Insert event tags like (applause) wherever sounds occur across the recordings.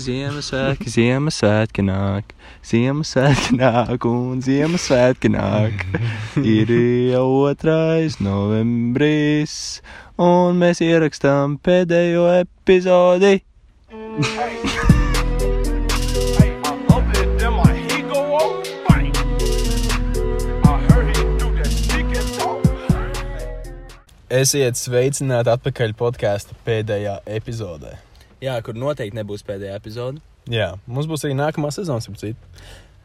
Ziemassvētki, Ziemassvētki, Ziemassvētki nāk, Ziemassvētki nāk un Ziemassvētki nāk. Ir jau otrais novembris, un mēs ierakstām pēdējo epizodi. Esiet sveicināti atpakaļ podkāstu pēdējā epizodē. Jā, kur noteikti nebūs pēdējā epizode, Jā, mums būs arī nākamā sezona, ap citu.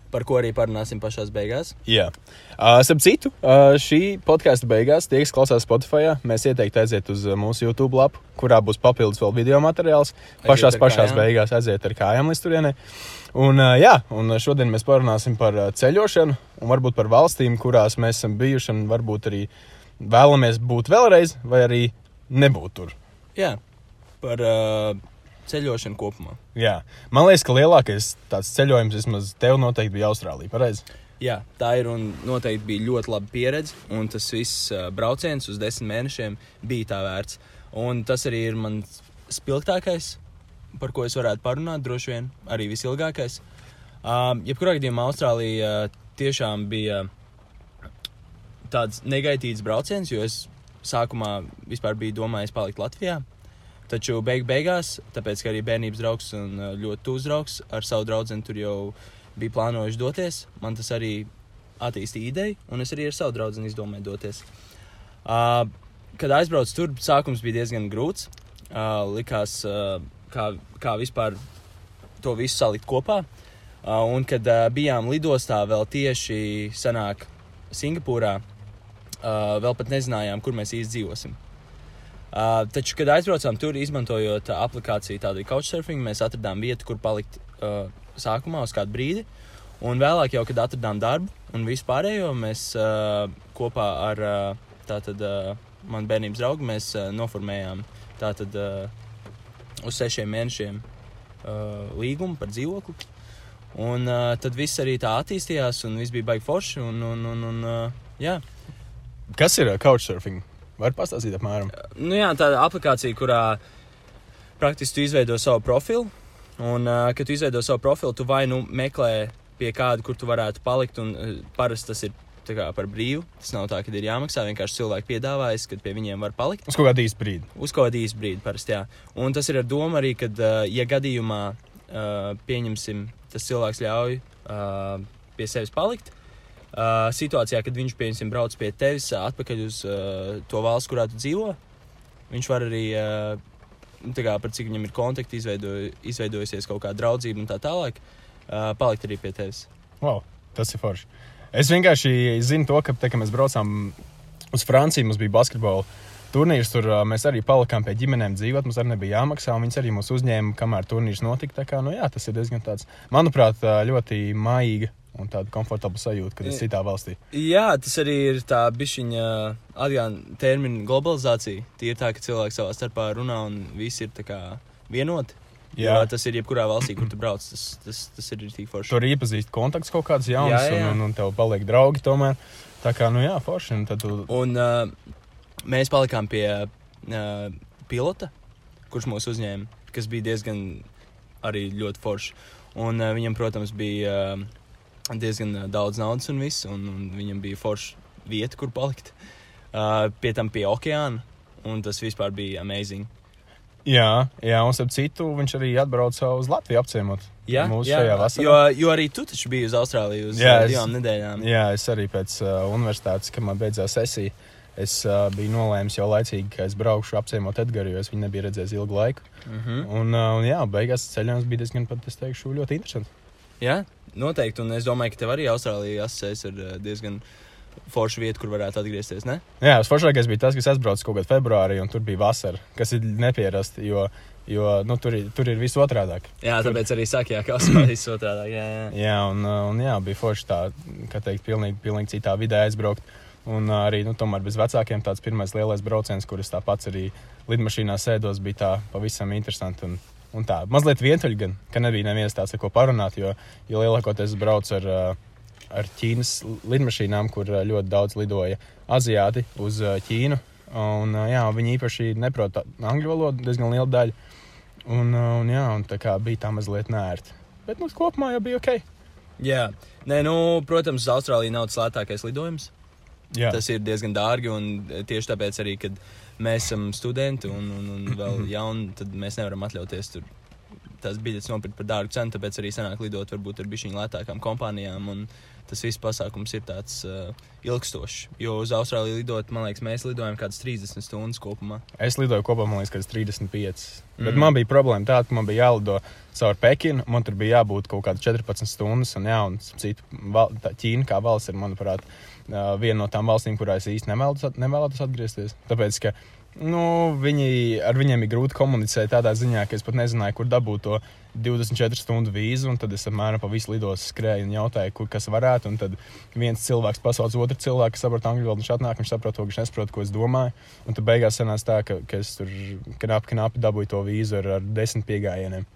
par ko arī parunāsim pašā beigās. Jā, uh, ap citu, uh, šī podkāstu beigās, tie, kas klausās Spotify, mēs ieteiktu aiziet uz mūsu YouTube lapu, kurā būs papildus vēl video materiāls. Pašās kājām. beigās aiziet ar kājām līdz turienei. Un, uh, jā, un šodien mēs parunāsim par ceļošanu un varbūt par valstīm, kurās mēs esam bijuši un varbūt arī vēlamies būt vēlreiz, vai arī nebūt tur. Jā, par uh, ceļošanu kopumā. Jā. Man liekas, ka lielākais tāds ceļojums vismaz tev noteikti bija Austrālija. Pareizi? Jā, tā ir un noteikti bija ļoti laba pieredze. Un tas viss uh, brauciens uz desmit mēnešiem bija tā vērts. Un tas arī ir mans spilgtākais, par ko es varētu parunāt, droši vien arī visilgākais. Uh, jebkurā gadījumā Austrālija uh, tiešām bija tāds negaitīgs brauciens, jo es sākumā vispār biju domājis palikt Latvijā. Taču beig beigās, tāpēc ka arī bērnības draugs un uh, ļoti tūs draugs ar savu draugu tur jau bija plānojuši doties, man tas arī attīstīja ideju, un es arī ar savu draugu izdomāju doties. Uh, kad aizbraucu tur, sākums bija diezgan grūts. Uh, likās, uh, kā, kā vispār to visu salikt kopā. Uh, un kad uh, bijām lidostā vēl tieši senāk Singapūrā, uh, vēl pat nezinājām, kur mēs īsti dzīvosim. Uh, taču, kad aizbraucām tur, izmantojot uh, aplikāciju tādu couchsurfing, mēs atradām vietu, kur palikt uh, sākumā uz kādu brīdi. Un vēlāk, jau, kad atradām darbu un visu pārējo, mēs uh, kopā ar uh, tātad, uh, manu bērnības draugu mēs, uh, noformējām tātad, uh, uz sešiem mēnešiem uh, līgumu par dzīvokli. Un uh, tad viss arī tā attīstījās, un viss bija baigi forši. Un, un, un, un, uh, jā. Kas ir uh, couchsurfing? Var pastāstīt apmēram? Nu, jā, tāda aplikācija, kurā praktiski tu izveido savu profilu. Un, kad tu izveido savu profilu, tu vai nu meklē pie kāda, kur tu varētu palikt. Un, parasti tas ir kā par brīvu. Tas nav tā, ka ir jāmaksā. Vienkārši cilvēki piedāvājas, kad pie viņiem var palikt. Uz kādu īstu brīdi. Uz kādu īsu brīdi, parasti. Jā. Un tas ir ar domu arī, ka, uh, ja gadījumā pieņemsim, tas cilvēks ļauj pie sevis palikt. Uh, situācijā, kad viņš pieņemsim, brauc pie tevis uh, atpakaļ uz uh, to valsts, kurā tu dzīvo, viņš var arī, uh, kā, par cik viņam ir kontakti, izveido, izveidojusies kaut kāda draudzība un tā tālāk, uh, palikt arī pie tevis. Wow, tas ir forši. Es vienkārši zinu to, ka, te, kad mēs braucām uz Franciju, mums bija basketbola turnīrs. Tur mēs arī palikām pie ģimenēm dzīvot. Mums arī nebija jāmaksā. un Viņas arī mūs uzņēma, kamēr turnīrs notika. Tā kā, nu, jā, tas ir diezgan tāds, manuprāt, ļoti maigi un tāda komfortabla sajūta, kad esi citā valstī. Jā, tas arī ir tā bišķiņa atgādājuma termina globalizācija. Tie ir tā, ka cilvēki savā starpā runā un visi ir vienoti. Jā. Jā. Tas ir jebkurā valstī, kur tu brauc. Tas, tas, tas ir tik forši. Tur iepazīst kontakts kaut kāds jauns, Jā, jā. Un, un, un tev paliek draugi tomēr. Tā kā, nu jā, forši. Un tu, Un uh, mēs palikām pie uh, pilota, kurš mūs uzņēma, kas bija diezgan arī ļoti forši. Un uh, viņam, protams, bija uh, diezgan uh, daudz naudas un viss, un, un viņam bija forša vieta, kur palikt. Uh, pie tam pie okeāna, un tas vispār bija amazing. jā, jā, un starp citu, viņš arī atbrauca uz Latviju apciemot. Jā, mūsu jā, šajā vasarā. jo, jo arī tu taču biji uz Austrāliju uz Jā, divām nedēļām. Jā, es arī pēc uh, universitātes, kad man beidzās sesija, es uh, biju nolēmis jau laicīgi, ka es braukšu apciemot Edgars, jo es viņu nebiju redzējis ilgu laiku. Mm -hmm. Un, uh, un jā, beigās ceļojums bija diezgan, pat, es teikšu, ļoti interesants. Jā, noteikti. Un es domāju, ka tev arī Austrālijā asociēs ar uh, diezgan foršu vietu, kur varētu atgriezties. Ne? Jā, tas foršākais bija tas, kas aizbraucis kaut kādā februārī, un tur bija vasara, kas ir nepierasti, jo, jo nu, tur, ir, tur ir viss otrādāk. Jā, tāpēc arī saka, jā, ka Austrālijas otrādi. Jā, jā. Jā, un, un jā, bija forši tā, kā teikt, pilnīgi, pilnīgi citā vidē aizbraukt. Un arī, nu, tomēr bez vecākiem tāds pirmais lielais brauciens, kurš tā pats arī lidmašīnā sēdos, bija tā pavisam interesanti. Un, un tā mazliet vientuļi gan, ka nebija neviens tāds, ar ko parunāt, jo, jo lielākoties es braucu ar, uh, ar Ķīnas lidmašīnām, kur uh, ļoti daudz lidoja aziāti uz uh, Ķīnu. Un, jā, viņi īpaši neprot angļu valodu, diezgan liela daļa. Un, un, jā, un tā kā bija tā mazliet nērti. Bet nu, kopumā jau bija ok. Jā, Nē, nu, protams, uz Austrāliju nav tas lētākais lidojums. Jā, Tas ir diezgan dārgi. un Tieši tāpēc arī, kad mēs esam studenti un, un, un vēl (clears throat) jauni, tad mēs nevaram atļauties tur tās biļetes nopirkt par dārgu cenu. Tāpēc arī sanāk lidot varbūt ar bišķiņu lētākām kompānijām. Un tas viss pasākums ir tāds uh, ilgstošs. Jo uz Austrāliju lidot, man liekas, mēs lidojam kādas 30 stundas kopumā. es lidoju kopā, man liekas, kāds 35. Mm. Bet man bija problēma tāda, ka man bija jālido caur Pekinu. Man tur bija jābūt kaut kādas 14 stundas. Un, jā, un citu, val, Ķīna kā valsts ir, manuprāt, ā, viena no tām valstīm, kurās īsti nevēlos, nevēlos atgriezties. Tāpēc, ka nu, viņi, ar viņiem ir grūti komunicēt tādā ziņā, ka es pat nezināju, kur dabūt to 24 stundu vīzu. Tad es apmēram pa visu lidos skrēju un jautāju, kur kas varētu. Un tad viens cilvēks pasauc otru cilvēku, kas saprot angļu valodu, viņš atnāk, viņš saprot to, viņš nesaprot, ko es domāju. Un tad beigās sanāca tā, ka, ka es tur knapi, knapi dabūju to vīzu ar, ar desmit piegājieniem.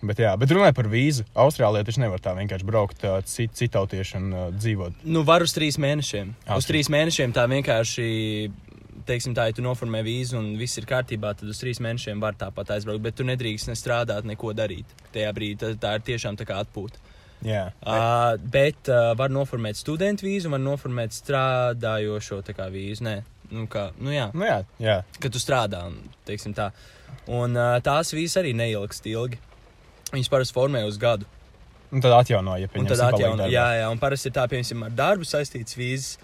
Bet, jā, bet runājot par vīzu, Austrālijā taču nevar tā vienkārši braukt, cit, citautieši un uh, dzīvot. Nu, var uz trīs mēnešiem. Ah, Uz trīs mēnešiem tā vienkārši. Teiksim, tā, ja tu noformē vīzu un viss ir kārtībā, tad uz trīs mēnešiem var tāpat aizbraukt. Bet tu nedrīkst ne strādāt, neko darīt. Tajā brīdī tā, tā ir tiešām tā kā atpūta. Jā, Uh, bet uh, var noformēt studentu vīzu, var noformēt strādājošo vīzu. Nē, nu, kā, nu jā, nu, jā, jā. ka tu strādā. Un, teiksim, tā. un uh, tās vīzas arī neilgst ilgi. Viņas parasti formē uz gadu. Un tad atjaunoja, ja Un tad atjauno. Jā, jā, un parasti ir tā, piemēram, ar darbu saistītas vīzas.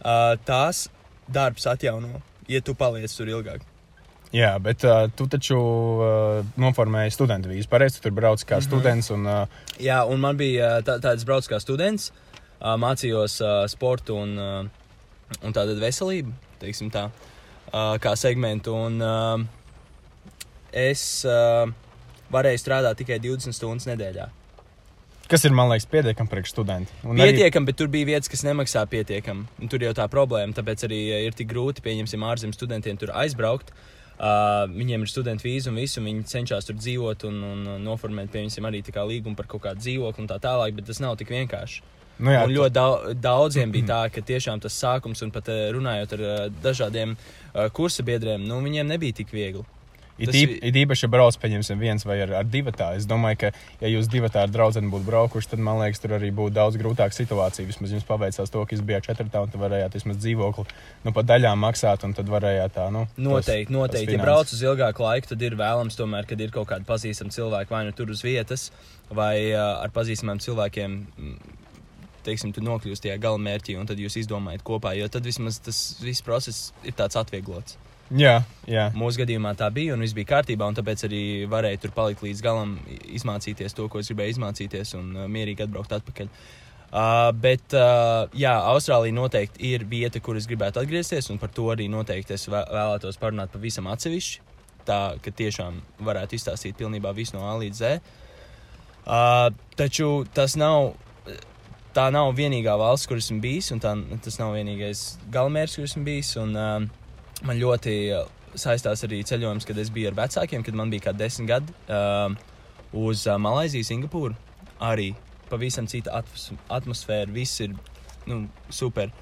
Uh, tās darbs atjauno, ja tu paliec tur ilgāk. jā, bet uh, tu taču uh, noformēji studentu vīzu. Pareizi, tu tur brauc kā mm -hmm. students. Un, uh, Jā, un man bija tā, tāds brauc kā students, uh, mācījos uh, sportu un, uh, un tādu veselību, teiksim tā, uh, kā segmentu. Un, uh, es uh, varēju strādāt tikai 20 stundas nedēļā. kas ir, man liekas, pietiekami priekš studenta. Un arī- Pietiekami, bet tur bija vietas, kas nemaksā pietiekami. Un Tur jau tā problēma, tāpēc arī ir tik grūti, pieņemsim, ārzemju studentiem tur aizbraukt. Uh, viņiem ir studenta vīza un viss, un viņi cenšas tur dzīvot un, un, noformēt, piemēram, arī līgumu par kaut kādu dzīvokli un tā tālāk, bet tas nav tik vienkārši. Nu, jā, Un ļoti daudz, daudziem bija tā, ka tiešām tas sākums, un pat runājot ar dažādiem kursa biedriem, nu, viņiem nebija tik viegli. Tas it īpaši, ja brauc pieņemsim viens vai ar, ar divatā. Es domāju, ka, ja jūs divatā ar draugu būtu braukuši, tad, man liekas, tur arī būtu daudz grūtāka situācija. Vismaz jums paveicās to, ka jūs bijāt četrtā un varējāt vismaz dzīvokli nu, pa daļām maksāt, un tad varējāt tā, nu. Noteikti, tos- noteikti. tos Ja brauc uz ilgāku laiku, tad ir vēlams tomēr, kad ir kaut kādi pazīstami cilvēki, vai nu tur uz vietas, vai uh, ar pazīstamiem cilvēkiem. Teiksim, tu nokļūsi tajā galamērķī, un tad jūs izdomājat kopā, jo tad vismaz tas viss process ir tāds atvieglots. Jā, jā. Mūsu gadījumā tā bija, un viss bija kārtībā, un tāpēc arī varēja tur palikt līdz galam, izmācīties to, ko es gribēju izmācīties, un uh, mierīgi atbraukt atpakaļ. Uh, bet, uh, jā, Austrālija noteikti ir vieta, kur es gribētu atgriezties, un par to arī noteikti es vē- vēlētos parunāt pavisam atsevišķi. Tā, ka tiešām varētu izstāstīt pilnībā visu no A līdz Z. Uh, taču tas nav. Tā nav vienīgā valsts, kur esmu bijis, un tā, tas nav vienīgais galamērķis, kur esmu bijis. Un, uh, man ļoti uh, saistās arī ceļojums, kad es biju ar vecākiem, kad man bija kā desmit gadi uh, uz uh, Malaisiju, Singapūru. Arī pavisam cita atmos atmosfēra, viss ir nu, super.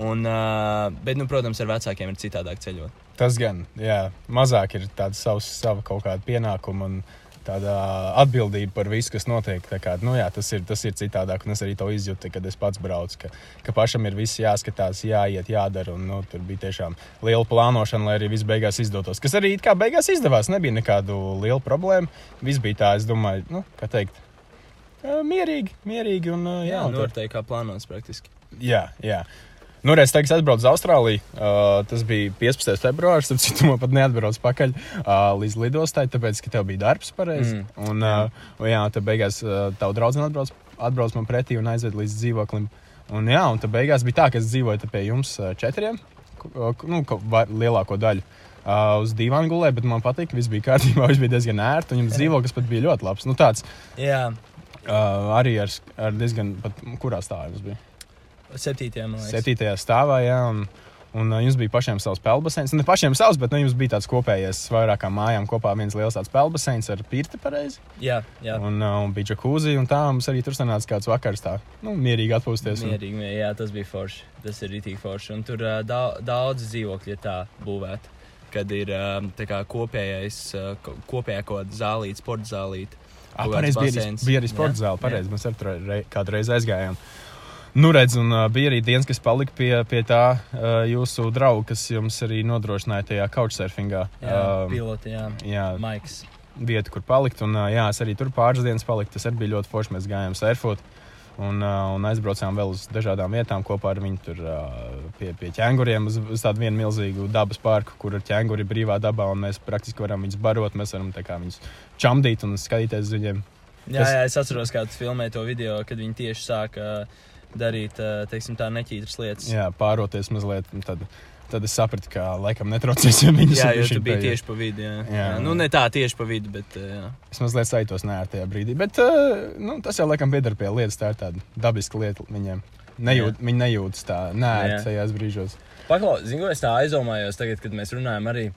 Un, uh, bet, nu, protams, ar vecākiem ir citādāk ceļot. Tas gan, jā, mazāk ir tāda savs, sava kaut kāda pienākuma un tāda atbildība par visu, kas notiek. Tā Kā, nu, jā, tas, ir, tas ir citādāk, un es arī to izjūtu, kad es pats braucu. Ka, ka pašam ir viss jāskatās, jāiet, jādara. Un, nu, tur bija tiešām liela plānošana, lai arī viss beigās izdotos. Kas arī kā beigās izdevās. Nebija nekādu lielu problēmu. Viss bija tā, es domāju, nu, kā teikt, mierīgi, mierīgi. Un, jā, Jā, un tad- noteikti kā plānots praktiski. Jā, jā. Nu, reiz tagad atbraucu uz Austrāliju. Uh, tas bija 15. februāris. Tad citu man pat neatbraucu pakaļ uh, līdz lidostai, tāpēc, ka tev bija darbs pareizi. Mm. Un, uh, un, jā, tad beigās uh, tavu draugu atbrauc, atbrauc man pretī un aizved līdz dzīvoklim. Un, jā, un tad beigās bija tā, ka es dzīvoju pie jums uh, četriem, uh, nu, lielāko daļu. Uh, uz divām gulēju, bet man patīk, ka viss bija kārtībā, (laughs) viss bija diezgan ērti. Un jums dzīvoklis pat bija ļoti labs. Nu, tāds Jā, uh, arī ar, ar diezgan, pat, kurā stāvā jums bija? Septītajā. Septītajā stāvā, jā. Un, un uh, jums bija pašiem savs peldbaseins. Ne pašiem savs, bet nu, jums bija tāds kopējais vairākām mājām kopā viens liels tāds peldbaseins ar pirti pareizi. Jā, jā. Un, uh, un bija džekūzi, un tā mums arī tur sanāca kāds vakars tā, nu, mierīgi atpūsties. Un, Mierīgi, mierīgi, jā, tas bija forši. Tas ir rītīgi forši. Un tur uh, da daudz dzīvokļu ir tā būvēti. kad ir tā kā kopējais, ko- kopējā kaut kāda zālīte, sporta zālīte. Ah, kāds bija, arī- bija arī sporta Jā, zāle. jā. Pareizi, mēs ar to rei, kādu reizi aizgājām. Nu, redz, un uh, bija arī dienas, kas palika pie, pie tā uh, jūsu drauga, kas jums arī nodrošināja tajā couchsurfingā. Jā, Um, piloti, jā. jā, Maiks. vietu, kur palikt. Un, uh, jā, es arī tur pāris dienas paliku. Tas arī bija ļoti forši. Mēs gājām surfot un, uh, un aizbraucām vēl uz dažādām vietām kopā ar viņu. Tur uh, pie, pie ķēnguriem uz, uz tādu vienu milzīgu dabas parku, kur ir ķēnguri brīvā dabā. un Mēs praktiski varam viņus barot, mēs varam kā viņus čamdīt un skatīties uz viņiem. Jā, jā, es atceros, kā tu filmēji to video, kad viņi tieši sāka darīt, ā, teiksim, tā neķītras lietas. Jā, pāroties mazliet. Tad, tad es sapratu, ka laikam netraucēsim viņus. jā un jo tu biji tieši pa vidu. Jā. Jā. Jā. Nu, ne tā tieši pa vidu, bet ā, jā. Es mazliet sajūtos nē, tajā brīdī. Bet uh, nu, tas jau laikam pieder pie lietas. Tā ir tāda dabiska lieta viņiem. Nejūt, viņi nejūtas tā, nē, Jā. tajās brīžos. Paklau, zinu, es tā aizdomājos tagad, kad mēs runājam arī.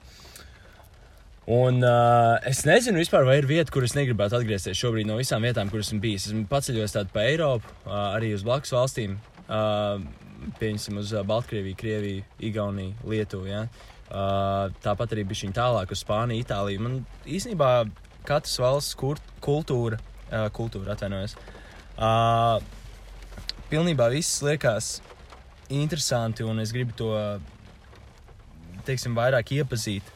Un uh, es nezinu, vispār, vai ir vieta, kur es negribētu atgriezties šobrīd no visām vietām, kur esmu bijis. Esmu paceļojis tādu pa Eiropu, uh, arī uz blakus valstīm. Uh, pieņemsim uz Baltkrieviju, Krieviju, Igauniju, Lietuvu. Ja? Uh, tāpat arī bija viņa tālāk uz Spāniju, Itāliju. Man īstenībā katras valsts kultūra, uh, kultūra atvainojas. Uh, pilnībā viss liekas interesanti, un es gribu to teiksim, vairāk iepazīt.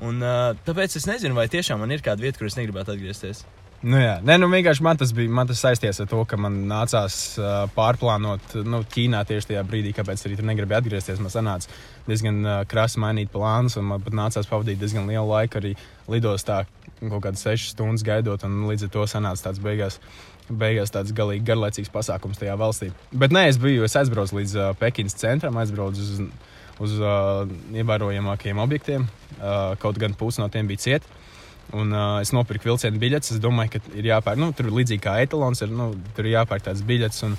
Un, uh, tāpēc es nezinu, vai tiešām man ir kāda vieta, kur es negribētu atgriezties. Nu, jā, Nē, nu, vienkārši man tas bija man tas saistīts ar to, ka man nācās uh, pārplānot nu, Ķīnā tieši tajā brīdī, kāpēc arī tur negribēju atgriezties. Man sanāca diezgan uh, krasi mainīt plānus, un man pat nācās pavadīt diezgan lielu laiku arī lidostā, kaut kādas sešas stundas gaidot, un līdz ar to sanāca tāds beigās. Beigās tāds galīgi garlaicīgs pasākums tajā valstī. Bet nē, es biju, es aizbraucu līdz uh, Pekinas centram, aizbraucu uz, uz uh, ievērojamākajiem objektiem. Uh, kaut gan pusi no tiem bija cieti. Un, uh, es nopirku vilcienu biļetes. Es domāju, ka ir jāpērk, nu, tur līdzīgi kā etalons, ir, nu, tur ir jāpērk tādas biļetes. Un,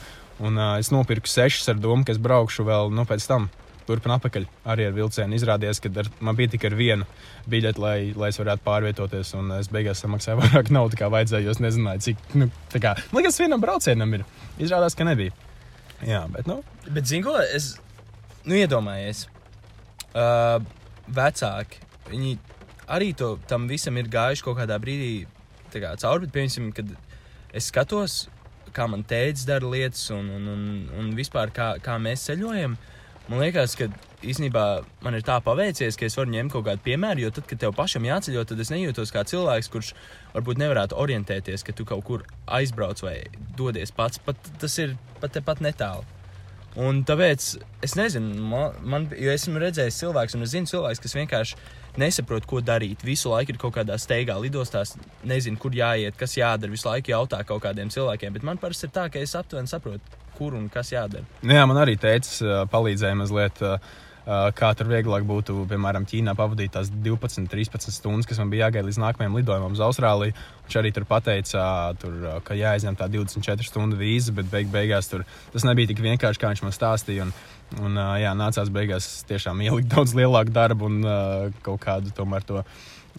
un uh, es nopirku sešas ar domu, ka es braukšu vēl nu, pēc tam. Turpināt atpakaļ arī ar vilcienu. Izrādījās, ka ar, man bija tikai viena biļete, lai, lai es varētu pārvietoties. Un es beigās samaksāju (laughs) vairāk naudas, kā vajadzēja. Es nezināju, cik. Nu, kā, man liekas, vienam braucienam ir. Izrādās, ka nebija. Jā, bet, nu, Bet, zinu, ko es nu, iedomājies. Uh, vecāki, viņi arī to, tam visam ir gājuši kaut kādā brīdī kā, cauri. Bet, piemēram, kad es skatos, kā man tēvs dara lietas un, un, un, un vispār kā, kā mēs ceļojam, man liekas, ka īsnībā man ir tā paveicies, ka es varu ņemt kaut kādu piemēru. Jo tad, kad tev pašam jāceļo, tad es nejūtos kā cilvēks, kurš varbūt nevarētu orientēties, ka tu kaut kur aizbrauc vai dodies pats. Pat, tas ir pat tepat netālu. Un tāpēc es nezinu, man, man, jo esmu redzējis cilvēku, un es zinu cilvēku, kas vienkārši nesaprot, ko darīt. Visu laiku ir kaut kādā steigā lidostās, nezinu, kur jāiet, kas jādara. Visu laiku jautā kaut kādiem cilvēkiem, bet man parasti ir tā, ka es aptuveni saprotu, kur un kas jādara. Nu Jā, man arī teica, palīdzēja mazliet, ā, kā tur vieglāk būtu, piemēram, Ķīnā pavadīt tās 12, 13 stundas, kas man bija jāgaida līdz nākamajam lidojumam uz Austrāliju. Viņš arī tur pateica, tur, ka jāizņem tā 24 stundu vīza, bet beig beigās tur tas nebija tik vienkārši, kā viņš man stāstīja. Un, un, jā, nācās beigās tiešām ielikt (laughs) daudz lielāku darbu un kaut kādu tomēr to.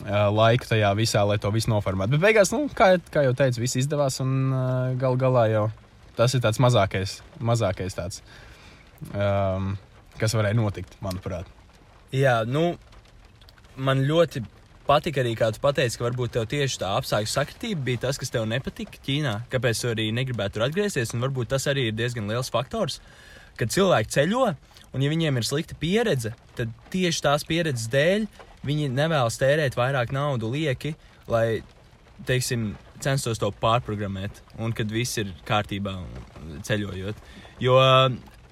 Laiku tajā visā, lai to visu noformētu. Bet beigās, nu, kā, kā jau teicu, viss izdevās. Un gal galā jau tas ir tāds mazākais, mazākais tāds, um, kas varēja notikt, manuprāt. Jā, nu, man ļoti patika arī, kā tu pateici, ka varbūt tev tieši tā apstākļu sakritība bija tas, kas tev nepatika Ķīnā. Kāpēc tu arī negribētu tur atgriezties? Un varbūt tas arī ir diezgan liels faktors, kad cilvēki ceļo, un ja viņiem ir slikta pieredze, tad tieši tās pieredzes dēļ viņi nevēlas tērēt vairāk naudu lieki, lai, teiksim, censtos to pārprogrammēt, un kad viss ir kārtībā ceļojot. Jo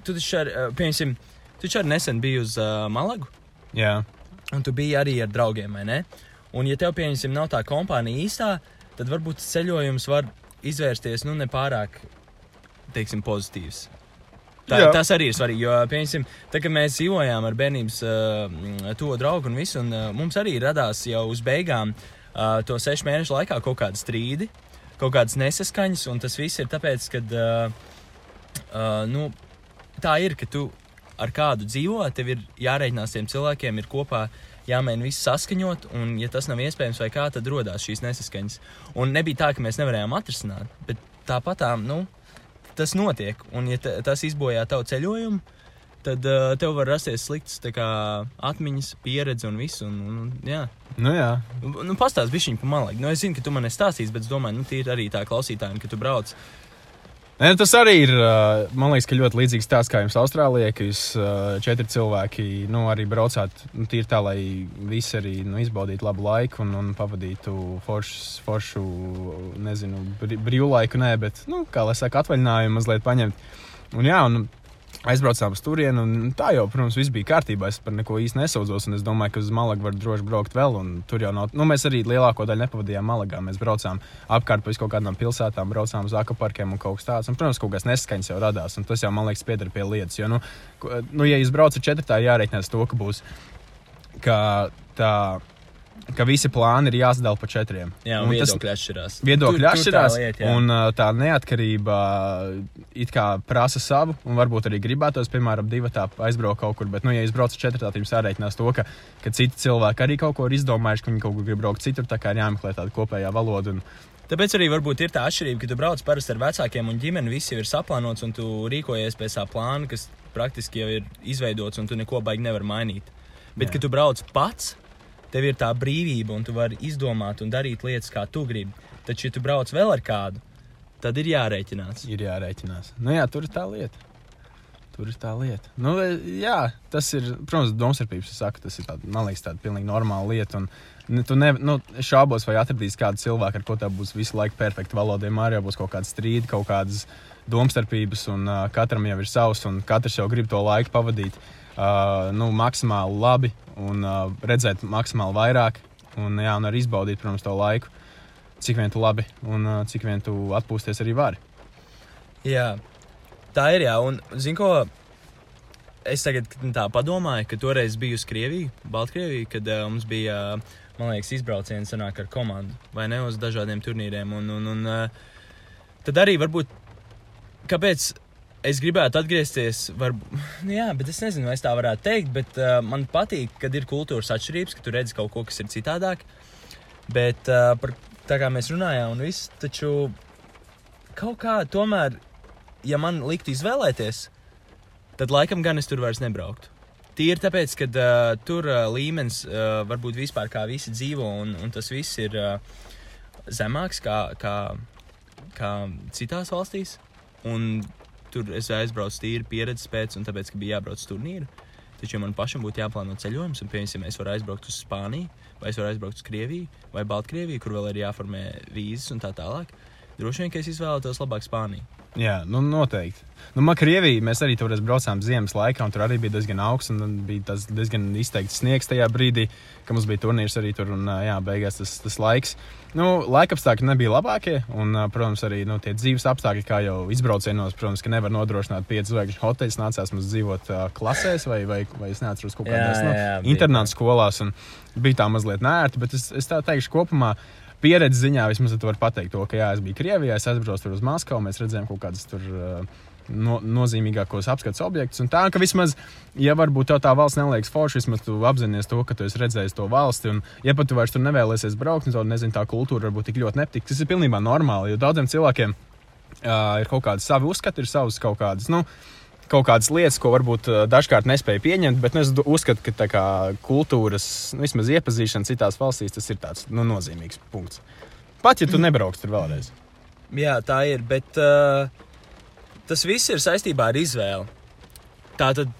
tu taču, ar, piemēram, tu arī nesen biji uz uh, Malagu. Jā, Un tu biji arī ar draugiem, vai ne? Un, ja tev, pieņemsim, nav tā kompānija īstā, tad varbūt ceļojums var izvērsties nu, nepārāk, teiksim, pozitīvs. Tā, Jā. tas arī ir svarīgi, jo, piemēram, kad mēs dzīvojām ar bērnības uh, to draugu un visu, un uh, mums arī radās jau uz beigām uh, to sešu mēnešu laikā kaut kādi strīdi, kaut kādas nesaskaņas, un tas viss ir tāpēc, ka, uh, uh, nu, tā ir, ka tu ar kādu dzīvo, tev ir jārēķinās tiem cilvēkiem, ir kopā jāmēģina viss saskaņot, un, ja tas nav iespējams, vai kā, tad radās šīs nesaskaņas. Un nebija tā, ka mēs nevarējām atrisināt, bet tāpatām, nu, tas notiek. Un, ja ta- tas izbojā tavu ceļojumu, tad uh, tev var rasties sliktas kā, atmiņas, pieredze un viss. Un, un, un, jā. Nu, jā. Nu, Pastāstiet, bija viņa pamalīgi. Nu, es zinu, ka tu man esi stāstījis, bet es domāju, nu, ir arī tā klausītājiem, ka tu brauc. Nē, tas arī ir. Man liekas, ka ļoti līdzīgs stāsts kā jums Austrālijā, ka jūs četri cilvēki nu, arī braucāt nu, tīri tā, lai visi arī nu, izbaudītu labu laiku un, un pavadītu foršus, foršu, nezinu, brī- brīvlaiku, nē, bet, nu, kā lai saka, atvaļinājumu mazliet paņemt. Un, jā, un aizbraucām uz turieni, un tā jau, protams, viss bija kārtībā. Es par neko īsti nesaudzos, un es domāju, ka uz Malagu var droši braukt vēl. Tur jau nav. Nu, mēs arī lielāko daļu nepavadījām Malagā. Mēs braucām apkārt pa kaut kādām pilsētām, braucām uz akaparkiem un kaut kas tāds. Un, protams, kaut kas neskaņas jau radās, un tas jau, man liekas, pieder pie lietas. Jo, nu, nu, ja jūs braucat četri, tā jāreikinās to, ka būs ka tā. Ka visi plāni ir jāsadala pa četriem. Jā, Un un tas- viedokļi atšķirās. Viedokļi Tur- tur tā atšķirās, lieta, jā. un tā neatkarība it kā prasa savu, un varbūt arī gribētos, piemēram, divi tā aizbraukt kaut kur. Bet, nu, ja jūs braucat četri, tad jums jārēķinās to, ka, ka citi cilvēki arī kaut ko ir izdomājuši, ka viņi kaut kur grib braukt citur. Tā kā ir jāmeklē tāda kopējā valoda. Un, Tāpēc arī varbūt ir tā atšķirība, ka tu brauc parasti ar vecākiem un ģimeni, viss jau ir saplānots, un tu rīkojies pēc tā plāna, kas praktiski jau ir izveidots, un tu neko baigi nevar mainīt. Bet, Jā. kad tu brauc pats, tev ir tā brīvība, un tu vari izdomāt un darīt lietas, kā tu gribi. Taču, ja tu brauc vēl ar kādu, tad ir jārēķinās. ir jārēķinās. Nu, jā, tur ir tā lieta. Tur ir tā lieta. Nu, jā, tas ir, protams, domstarpības. Es saku, tas ir tāda, man liekas, tāda pilnīgi normāla lieta. Un, tu ne, nu, šaubos, vai atradīs kādu cilvēku, ar ko tev būs visu laiku perfekta valoda. Vienmēr jau būs kaut kāda strīda, kaut kādas domstarpības, un uh, katram jau ir savs, un katrs jau grib to laiku pavadīt uh, nu, maksimāli labi un uh, redzēt maksimāli vairāk. Un, jā, un arī izbaudīt, protams, to laiku, cik vien tu labi un uh, cik vien tu atpūsties arī vari. Jā, tā ir. Jā, un zinu, ko es tagad tā padomāju, ka toreiz biju uz Krieviju, Baltkrieviju, kad uh, mums bija, uh, liekas, izbrauciens ar komandu vai ne uz dažādiem turnīriem. Un, un, un, uh, tad arī varbūt, kāpēc es gribētu atgriezties, var, nu jā, bet es nezinu, vai es tā varētu teikt, bet uh, man patīk, kad ir kultūras atšķirības, ka tu redzi kaut ko, kas ir citādāk. Bet uh, par, tā kā mēs runājām, un viss, taču kaut kā tomēr, ja man liktu izvēlēties, tad laikam gan es tur vairs nebrauktu. Tīri tāpēc, ka uh, tur uh, līmenis uh, varbūt vispār kā visi dzīvo, un, un tas viss ir uh, zemāks kā, kā, kā citās valstīs. Un tur es aizbraucu tīri pieredzes pēc, un tāpēc, ka bija jābrauc uz turnīru. Taču, ja man pašam būtu jāplāno ceļojums, un, piemēram, es varu aizbraukt uz Spāniju, vai es varu aizbraukt uz Krieviju, vai Baltkrieviju, kur vēl ir jāformē vīzes un tā tālāk, droši vien, ka es izvēlētos labāk Spāniju. Jā, nu noteikti. Nu, man Krievija, mēs arī tur braucām ziemas laikā, un tur arī bija diezgan augsts, un bija tas diezgan izteikts sniegs tajā brīdī, kad mums bija turnīrs arī tur, un jā, beigās tas, tas laiks. Nu, laika apstākļi nebija labākie, un, protams, arī nu, tie dzīves apstākļi, kā jau izbraucienos, protams, ka nevar nodrošināt pieci zvaigžņu hoteļus. Nācās mums dzīvot uh, klasēs, vai, vai, vai es neatceros kaut kādās nu, internāta skolās, un bija tā mazliet nērti, bet es, es tā teikšu kopumā. Pieredzes ziņā vismaz tu vari pateikt, to, ka jā, es biju Krievijā, es aizbraucu tur uz Maskavu, mēs redzējām kaut kādas tur uh, no, nozīmīgākos apskates objektus. Un tā, ka vismaz, ja varbūt tev tā valsts neliekas forša, vismaz tu apzinājies to, ka tu esi redzējis to valsti. Un, ja pat tu vairs tur nevēlies braukt, tad, nezinu, tā kultūra varbūt tik ļoti nepatīk. Tas ir pilnībā normāli, jo daudziem cilvēkiem uh, ir kaut kādi savi uzskati, ir savas kaut kādas. Nu, Kaut kādas lietas, ko varbūt uh, dažkārt nespēja pieņemt, bet nu, es uzskatu, ka tā kā kultūras, nu, vismaz iepazīšana citās valstīs, tas ir tāds nu, nozīmīgs punkts. Pat ja tu nebrauks tur vēlreiz. Jā, tā ir, bet uh, tas viss ir saistībā ar izvēli. Tātad,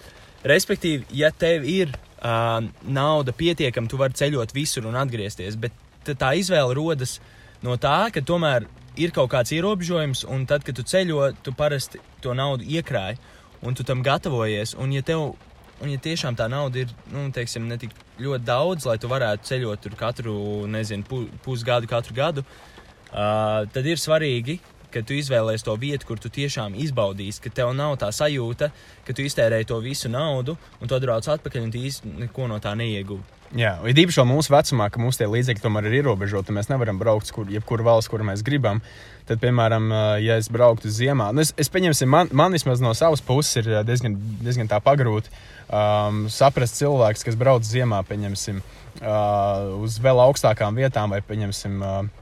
respektīvi, ja tev ir uh, nauda pietiekama, tu vari ceļot visur un atgriezties, bet tā izvēle rodas no tā, ka tomēr ir kaut kāds ierobežojums, un tad, kad tu ceļo, tu parasti to naudu iekrāji, un tu tam gatavojies. Un, ja tev Un, ja tiešām tā nauda ir nu, teiksim, ne tik ļoti daudz, lai tu varētu ceļot tur katru, nezinu, pu, pusgadu, katru gadu, uh, tad ir svarīgi, ka tu izvēlēsies to vietu, kur tu tiešām izbaudīsi, ka tev nav tā sajūta, ka tu iztērēji to visu naudu, un tu atbrauc atpakaļ un īsti neko no tā neieguvi. Jā, ir īpaši mūsu vecumā, ka tie līdzekļi tomēr ir ierobežoti. Mēs nevaram braukt uz kur, jebkuru valsts, kur mēs gribam. Tad, piemēram, ja es brauktu ziemā, nu es, es pieņemsim, man, man vismaz no savas puses ir diezgan, diezgan tā pagrūti um, saprast cilvēks, kas brauc ziemā, pieņemsim, uh, uz vēl augstākām vietām vai, pieņemsim, uh,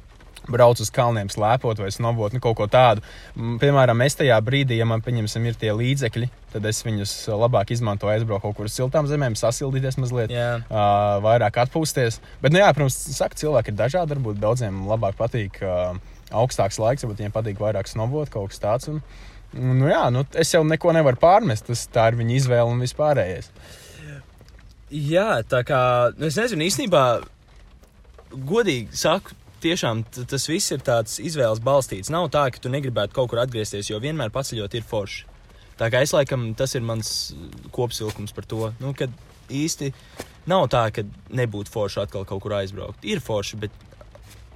brauc uz kalniem, slēpot vai snobot, nu, kaut ko tādu. Piemēram, es tajā brīdī, ja man pieņemsim, ir tie līdzekļi, tad es viņus labāk izmantoju, aizbraucu kaut kur uz siltām zemēm, sasildīties mazliet, Jā. uh, vairāk atpūsties. Bet, nu, jā, protams, saka, cilvēki ir dažādi. Varbūt daudziem labāk patīk uh, augstāks laiks, varbūt viņiem patīk vairāk snobot, kaut kas tāds. Un, nu, jā, nu, es jau neko nevaru pārmest. Tas, tā ir viņa izvēle un vispārējais. Jā, tā kā nu, es nezinu, īstenībā, godīgi saku, tiešām tas viss ir tāds izvēles balstīts. Nav tā, ka tu negribētu kaut kur atgriezties, jo vienmēr paceļot ir forši. Tā kā es laikam, tas ir mans kopsavilkums par to, nu, ka īsti nav tā, ka nebūtu forši atkal kaut kur aizbraukt. Ir forši, bet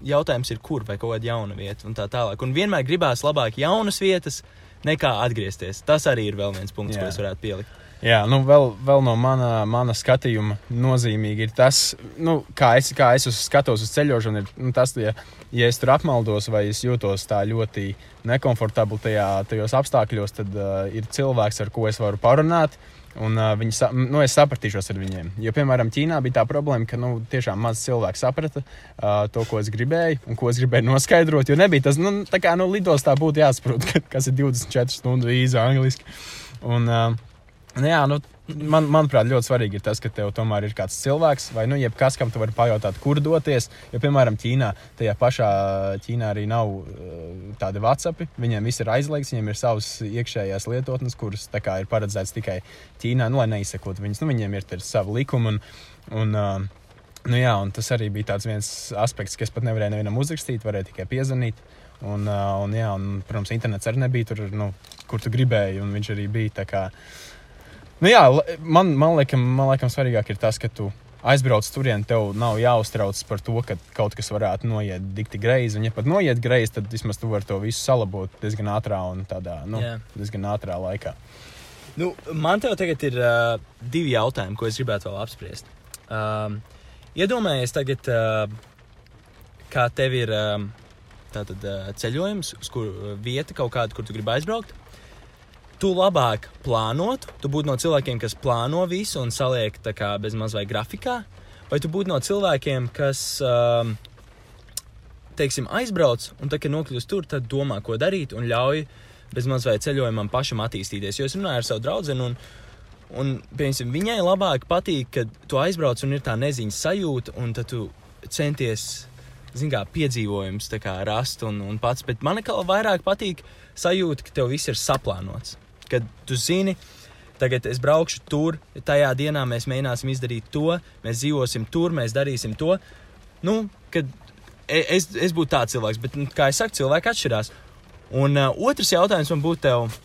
jautājums ir, kur vai kaut kāda jauna vieta un tā tālāk. Un vienmēr gribās labāk jaunas vietas nekā atgriezties. Tas arī ir vēl viens punkts, Jā. ko es varētu pielikt. Jā, nu vēl, vēl no mana, mana skatījuma nozīmīgi ir tas, nu, kā, es, kā es uz, skatos uz ceļošanu. Ir, nu, tas, ja, ja es tur apmaldos vai es jūtos tā ļoti nekomfortabli tajā, tajos apstākļos, tad uh, ir cilvēks, ar ko es varu parunāt. Un, uh, viņi, nu, es sapratīšos ar viņiem. Jo, piemēram, Ķīnā bija tā problēma, ka nu, tiešām maz cilvēku saprata uh, to, ko es gribēju, un ko es gribēju noskaidrot. Jo nebija tas, nu, tā kā nu, lidostā būtu jāsaprot, ka- kas ir 24 stundu vīza angliski. Un, uh, jā, nu, man, manuprāt, ļoti svarīgi ir tas, ka tev tomēr ir kāds cilvēks, vai nu, jebkas, kam tu vari pajautāt, kur doties. Jo, piemēram, Ķīnā, tajā pašā Ķīnā arī nav uh, tādi WhatsApp. Viņiem viss ir aizliegts, viņiem ir savas iekšējās lietotnes, kuras kā ir paredzētas tikai Ķīnā, nu, lai neizsekot viņus. Nu, viņiem ir savi likumi. Un, un, uh, nu, jā, un tas arī bija viens aspekts, kas pat nevarēja nevienam uzrakstīt, varēja tikai piezvanīt. Un, uh, un, jā, un, protams, internets arī nebija tur, nu, kur tu gribēji, un viņš arī bija. kā, Nu, jā, man, man, liekas, man liekas, svarīgāk ir tas, ka tu aizbrauc turien, tev nav jāuztrauc par to, ka kaut kas varētu noiet dikti greizi. Un, ja pat noiet greizi, tad vismaz tu vari to visu salabot diezgan ātrā un tādā nu, Jā. diezgan ātrā laikā. Nu, man te tagad ir uh, divi jautājumi, ko es gribētu vēl apspriest. Um, iedomājies, tagad, uh, kā tev ir um, tātad, uh, ceļojums, uz kur vieta kaut kāda, kur tu gribi aizbraukt. Tu labāk plānotu, tu būtu no cilvēkiem, kas plāno visu un saliek tā kā bez mazliet grafikā, vai tu būtu no cilvēkiem, kas, um, teiksim, aizbrauc un tā, kad nokļūst tur, tad domā, ko darīt un ļauj bez mazliet ceļojumam pašam attīstīties. Jo es runāju ar savu draugu, un, un piemēram, viņai labāk patīk, kad tu aizbrauc un ir tā neziņas sajūta, un tad tu centies. Zin kā piedzīvojums tā kā rast un, un pats, bet man kā vairāk patīk sajūta, ka tev viss ir saplānots. Kad tu zini, tagad es braukšu tur, tajā dienā mēs mēģināsim izdarīt to, mēs dzīvosim tur, mēs darīsim to. Nu, kad e- es, es būtu tāds cilvēks, bet, nu, kā jau teicu, cilvēki atšķirās. Un uh, otrs jautājums man būtu tev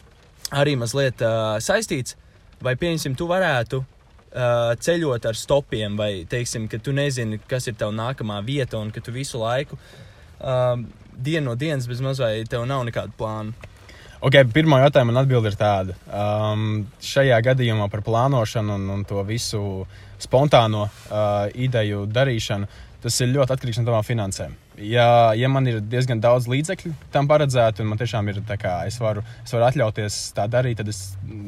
arī mazliet uh, saistīts, vai, pieņemsim, tu varētu uh, ceļot ar stopiem, vai, teiksim, ka tu nezini, kas ir tava nākamā vieta, un ka tu visu laiku uh, dienu no dienas bez mazliet tev nav nekādu plānu. Okay, pirmā jautājuma man atbild ir tāda. Um, šajā gadījumā par plānošanu un, un to visu spontāno uh, ideju darīšanu, tas ir ļoti atkarīgs no tavām finansēm. Ja, ja man ir diezgan daudz līdzekļu tam paredzētu, un man tiešām ir tā, kā es varu, es varu atļauties tā darīt, tad es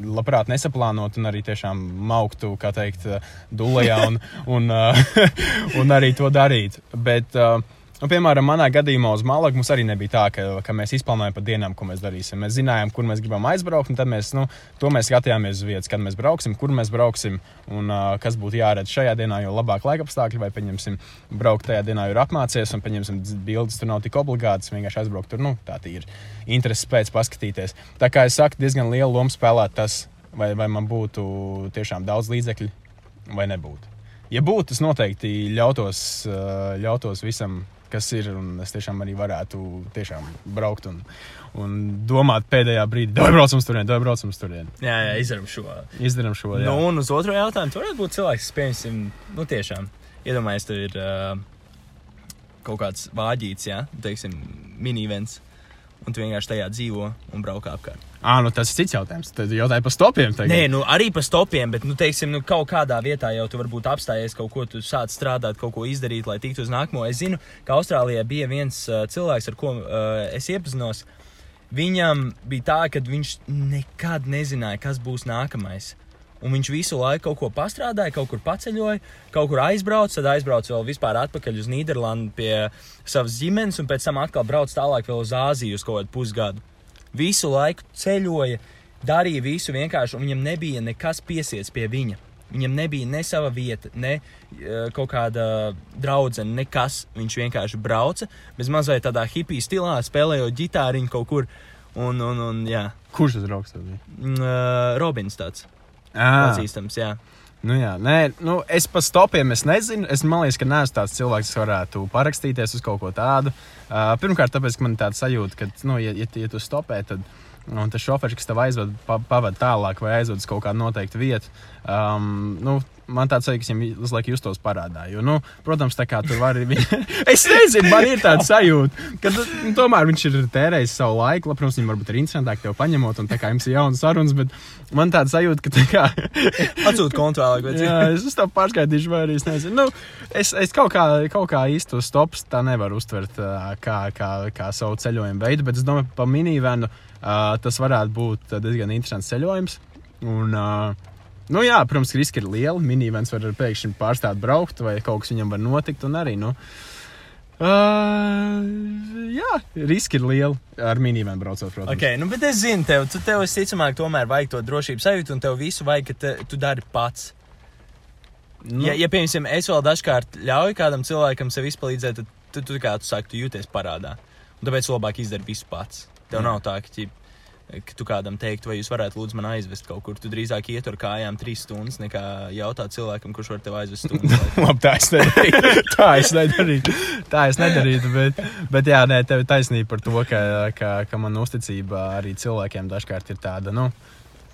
labprāt nesaplānotu un arī tiešām mauktu, kā teikt, dulējā un, un, uh, (laughs) un arī to darīt. Bet, uh, Nu, piemēram, manā gadījumā uz Malagu mums arī nebija tā, ka, ka mēs izplānojam pa dienām, ko mēs darīsim. Mēs zinājām, kur mēs gribam aizbraukt, un tad mēs, nu, to mēs skatījāmies uz vietas, kad mēs brauksim, kur mēs brauksim un uh, kas būtu jāredz šajā dienā, jo labāk laika apstākļi, vai, pieņemsim, braukt tajā dienā, ir apmācies, un, pieņemsim, bildes tur nav tik obligātas, vienkārši aizbraukt tur, nu, tā ir interesi pēc paskatīties. Tā kā es saku, diezgan lielu lomu spēlēt tas, vai, vai man būtu tiešām daudz līdzekļu vai nebūtu. Ja būtu, tas noteikti ļautos, ļautos visam kas ir. Un es tiešām arī varētu tiešām braukt un, un domāt pēdējā brīdī, vai braucam tur, vai braucam tur. Jā, jā, izdarām šo. Izdarām šo. Jā. Nu, un uz otro jautājumu, tur varētu būt cilvēks, kas, piemēram, nu, tiešām iedomājies, tur ir uh, kaut kāds vāģīts, jā, teiksim, minivens. Un tu vienkārši tajā dzīvo un brauc apkārt. À, nu tas ir cits jautājums. Tad jautāja par stopiem. Tagad. Nē, nu arī pa stopiem, bet, nu, teiksim, nu, kaut kādā vietā jau tu varbūt apstājies kaut ko, tu sāc strādāt, kaut ko izdarīt, lai tiktu uz nākamo. Es zinu, ka Austrālijā bija viens uh, cilvēks, ar ko uh, es iepazinos. Viņam bija tā, ka viņš nekad nezināja, kas būs nākamais. Un viņš visu laiku kaut ko pastrādāja, kaut kur paceļoja, kaut kur aizbrauca, tad aizbrauca vēl vispār atpakaļ uz Nīderlandi pie savas ģimenes, un pēc tam atkal brauca tālāk vēl uz Āziju uz kaut kādu pusgadu. Visu laiku ceļoja, darīja visu vienkārši, un viņam nebija nekas piesiets pie viņa. Viņam nebija ne sava vieta, ne eh, kaut kāda draudzene, nekas. Viņš vienkārši brauca, bez mazliet tādā hipiju stilā, spēlējot ģitāriņu kaut kur. Un, un, un jā, Kurš tas draugs tev bija? Eh, Robins tāds Ah, pazīstams, jā. nu jā, nē, nu, es par stopiem es nezinu. Es domāju, ka neesmu tāds cilvēks, kas varētu parakstīties uz kaut ko tādu. Uh, pirmkārt, tāpēc, ka man ir tāds sajūta, ka, nu, ja, ja, ja tu stopē, tad un tas šoferis, kas tev aizved, pa, pavada tālāk vai aizved uz kaut kādu noteiktu vietu, um, nu, man tāds sajūta, ka viņam visu laiku justos parādā. Jo, nu, protams, tā kā tur var arī. (laughs) es nezinu, man ir tāds sajūta, ka nu, tomēr viņš ir tērējis savu laiku. Protams, viņam varbūt ir interesantāk tev paņemot, un tā kā jums ir jaunas sarunas, bet man tāds sajūta, ka tā kā. (laughs) Atsūta kontu vēlāk, bet Jā, es uz to pārskaitīšu, vai arī es nezinu. Nu, es, es kaut kā, kaut kā īsti to stops tā nevaru uztvert kā, kā, kā savu ceļojumu veidu, bet es domāju, pa minivenu uh, tas varētu būt diezgan interesants ceļojums. Un, uh, nu, jā, protams, riski ir lieli. Minivens var pēkšņi pārstāt braukt, vai kaut kas viņam var notikt. Arī, nu, uh, jā, riski ir lieli ar minivenu braucot, protams. Okay, nu, bet es zinu, tev, tu tev visticamāk tomēr vajag to drošības sajūtu, un tev visu vajag, ka te, tu dari pats. Nu, Ja, ja piemēram, es vēl dažkārt ļauju kādam cilvēkam sev izpalīdzēt, tad tu, tu, kā tu saki, tu jūties parādā. Un tāpēc labāk izdarīt visu pats. Tev Jā. nav tā, ka, ķip, ka tu kādam teiktu, vai jūs varētu lūdzu man aizvest kaut kur. Tu drīzāk iet ar kājām trīs stundas, nekā jautāt cilvēkam, kurš var tev aizvest. (laughs) Labi, tā es nedarītu. (laughs) Tā es nedarītu. Tā es nedarītu. Bet, bet jā, nē, tev ir taisnība par to, ka, ka, ka man uzticība arī cilvēkiem dažkārt ir tāda. Nu,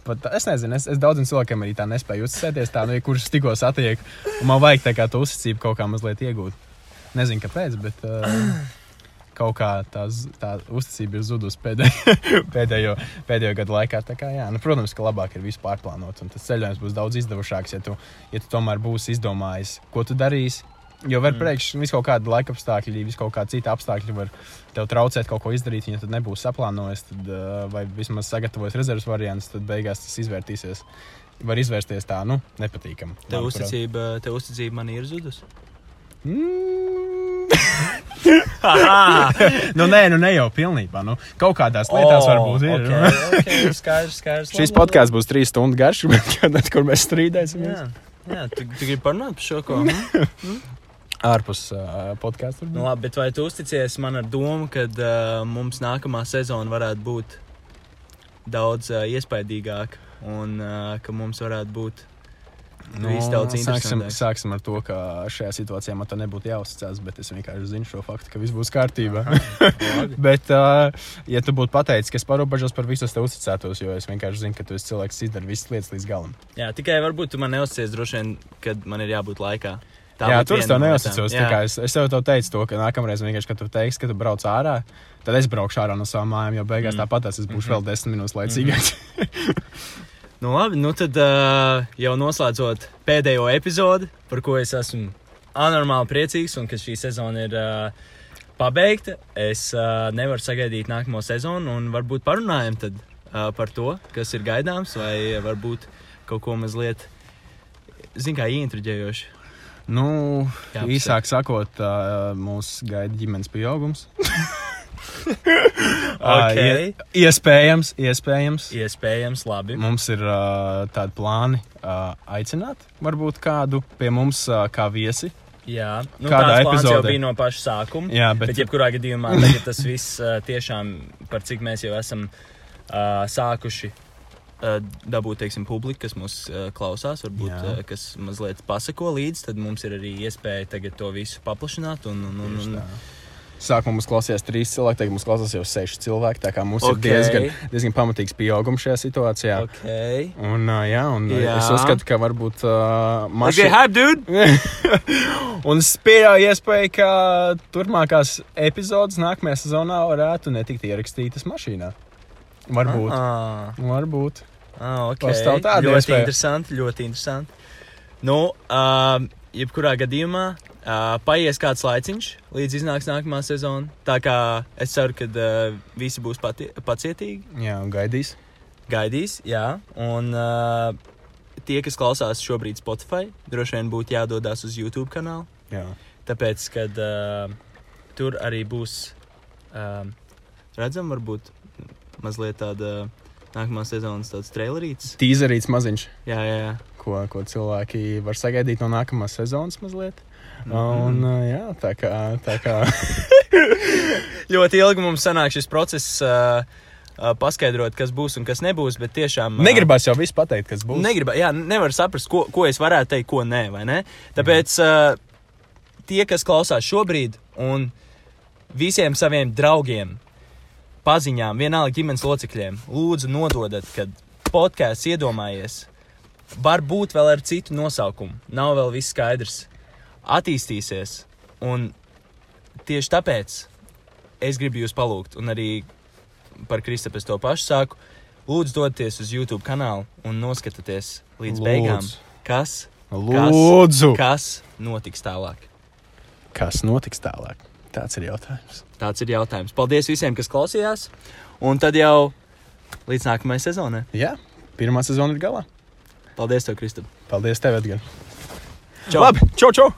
Pat, es nezinu, es, es daudziem cilvēkiem arī tā nespēju uzticēties. Tā, nu, ja kurš tikko satiek, un man vajag tā kā to uzticību kaut kā mazliet iegūt. Nezinu, kāpēc, bet (clears throat) uh, kaut kā tā, tā uzticība ir zudusi pēdējo, (laughs) pēdējo, pēdējo gadu laikā. Tā Kā, jā, nu, protams, ka labāk ir visu pārplānot, un tas ceļojums būs daudz izdevušāks, ja tu, ja tu tomēr būsi izdomājis, ko tu darīsi. Jo var priekš vis kaut kāda laika apstākļi, vis kaut kāda cita apstākļa var tev traucēt kaut ko izdarīt. Ja tad nebūs saplānojis, tad, vai vismaz sagatavojis rezerves variants, tad beigās tas izvērtīsies. Var izvērsties tā, nu, nepatīkami. Tev uzticība, tev uzticība man ir zudusi. Mm. (laughs) (laughs) nu, nē, nu ne jau pilnībā. Nu, kaut kādās lietās oh, varbūt ir. Okay, okay, skaidrs, skaidrs. Šis podkāsts būs trīs stundu garš, (laughs) bet kur mēs strīdēsimies. Jā, jā tu, tu gribi parunāt par šo ko? Ārpus uh, podkāstu. Nu, labi, bet vai tu uzticies man ar domu, ka uh, mums nākamā sezona varētu būt daudz uh, iespaidīgāka un uh, ka mums varētu būt Nu, sāksim, sāksim ar to, ka šajā situācijā man te nebūtu jāuzticas, bet es vienkārši zinu šo faktu, ka viss būs kārtībā. (laughs) bet, uh, ja tu būtu pateicis, ka es parobežos par visu, tev uzticētos, jo es vienkārši zinu, ka tu esi cilvēks, kas izdara visas lietas līdz galam. Jā, tikai varbūt tu man neuzticies droši vien, kad man ir jābūt laikā. Tā Jā, tur es tev neuzticos. tā Es, es tev teicu, to, ka nākamreiz, vienkārši, kad tu teiksi, ka tu brauc ārā, tad es braukšu ārā no savām mājām, jo beigās Mm. mm. tāpat es būšu vēl desmit minūtes laicīgāks. (laughs) Nu, labi, nu tad uh, jau noslēdzot pēdējo epizodi, par ko es esmu anormāli priecīgs un ka šī sezona ir uh, pabeigta. Es uh, nevaru sagaidīt nākamo sezonu un varbūt parunājam tad, uh, par to, kas ir gaidāms, vai varbūt kaut ko mazliet, zin kā, ieintriģējoši. nu, Jā, īsāk sakot, uh, mūs gaida ģimenes pieaugums. (laughs) (laughs) Ok. Ie- iespējams, iespējams. Iespējams, labi. Mums ir uh, tādi plāni uh, aicināt varbūt kādu pie mums uh, kā viesi. Jā, nu, Kādā tāds plāns jau epizodē? bija no paša sākuma. Jā, Bet, bet, jebkurā gadījumā tas viss uh, tiešām par cik mēs jau esam uh, sākuši uh, dabūt, teiksim, publiku, kas mūs uh, klausās, varbūt Jā. uh, kas mazliet pasako līdzi, tad mums ir arī iespēja to visu paplašināt. Un, un, un, un, tā. Sākumā mums klausījās trīs cilvēki, tagad mums klausās jau seši cilvēki. Tā kā mums Ok. okay. ir diezgan, diezgan pamatīgs pieaugums šajā situācijā. okay. Un, uh, jā, un jā. Es uzskatu, ka varbūt uh, Okay, mašīna. hype, dude! (laughs) un es pieļauju iespēju, ka turpmākās epizodes nākamajā sezonā varētu netikt ierakstītas mašīnā. Varbūt. Ah, Varbūt. ah, okay. Pastāv tāda ļoti iespēja. interesanti, ļoti interesanti. Nu, uh, jebkurā gadījumā uh, paies kāds laiciņš, līdz iznāks nākamā sezona. Tā kā es ceru, ka uh, visi būs pati pacietīgi, Jā, un gaidīs. gaidīs, jā. Un uh, tie, kas klausās šobrīd Spotify, droši vien būtu jādodas uz YouTube kanālu. Jā. Tāpēc, kad uh, tur arī būs uh, redzama, varbūt mazliet tāda nākamā sezonas tāds trailerīts. Tīzerīts maziņš, Jā, jā, jā. ko, ko cilvēki var sagaidīt no nākamās sezonas mazliet. Mhm. Un, uh, jā, tā kā, tā kā (laughs) Ļoti ilgi mums sanāk šis process. Uh, Paskaidrot, kas būs un kas nebūs, bet tiešām. ā, negribās jau viss pateikt, kas būs. Negribu, jā, nevar saprast, ko, ko es varētu teikt, ko nē, vai ne? Tāpēc uh, tie, kas klausās šobrīd, un visiem saviem draugiem, paziņām, vienalga ģimenes locekļiem, lūdzu, nododat, kad podkāsts iedomājies. Varbūt vēl ar citu nosaukumu. Nav vēl viss skaidrs. Attīstīsies. Un tieši tāpēc es gribu jūs palūgt, un arī par Kristapes to pašu saku. Lūdzu, doties uz YouTube kanālu un noskatieties līdz Lūdzu. beigām, kas, Lūdzu, kas notiks tālāk. kas notiks tālāk? Tāds ir jautājums. Tāds ir jautājums. Paldies visiem, kas klausījās. Un tad jau līdz nākamajai sezonai. Jā, pirmā sezona ir galā. Paldies, tev, Kristap. Paldies, tev, Edgars. Labi, čau, čau!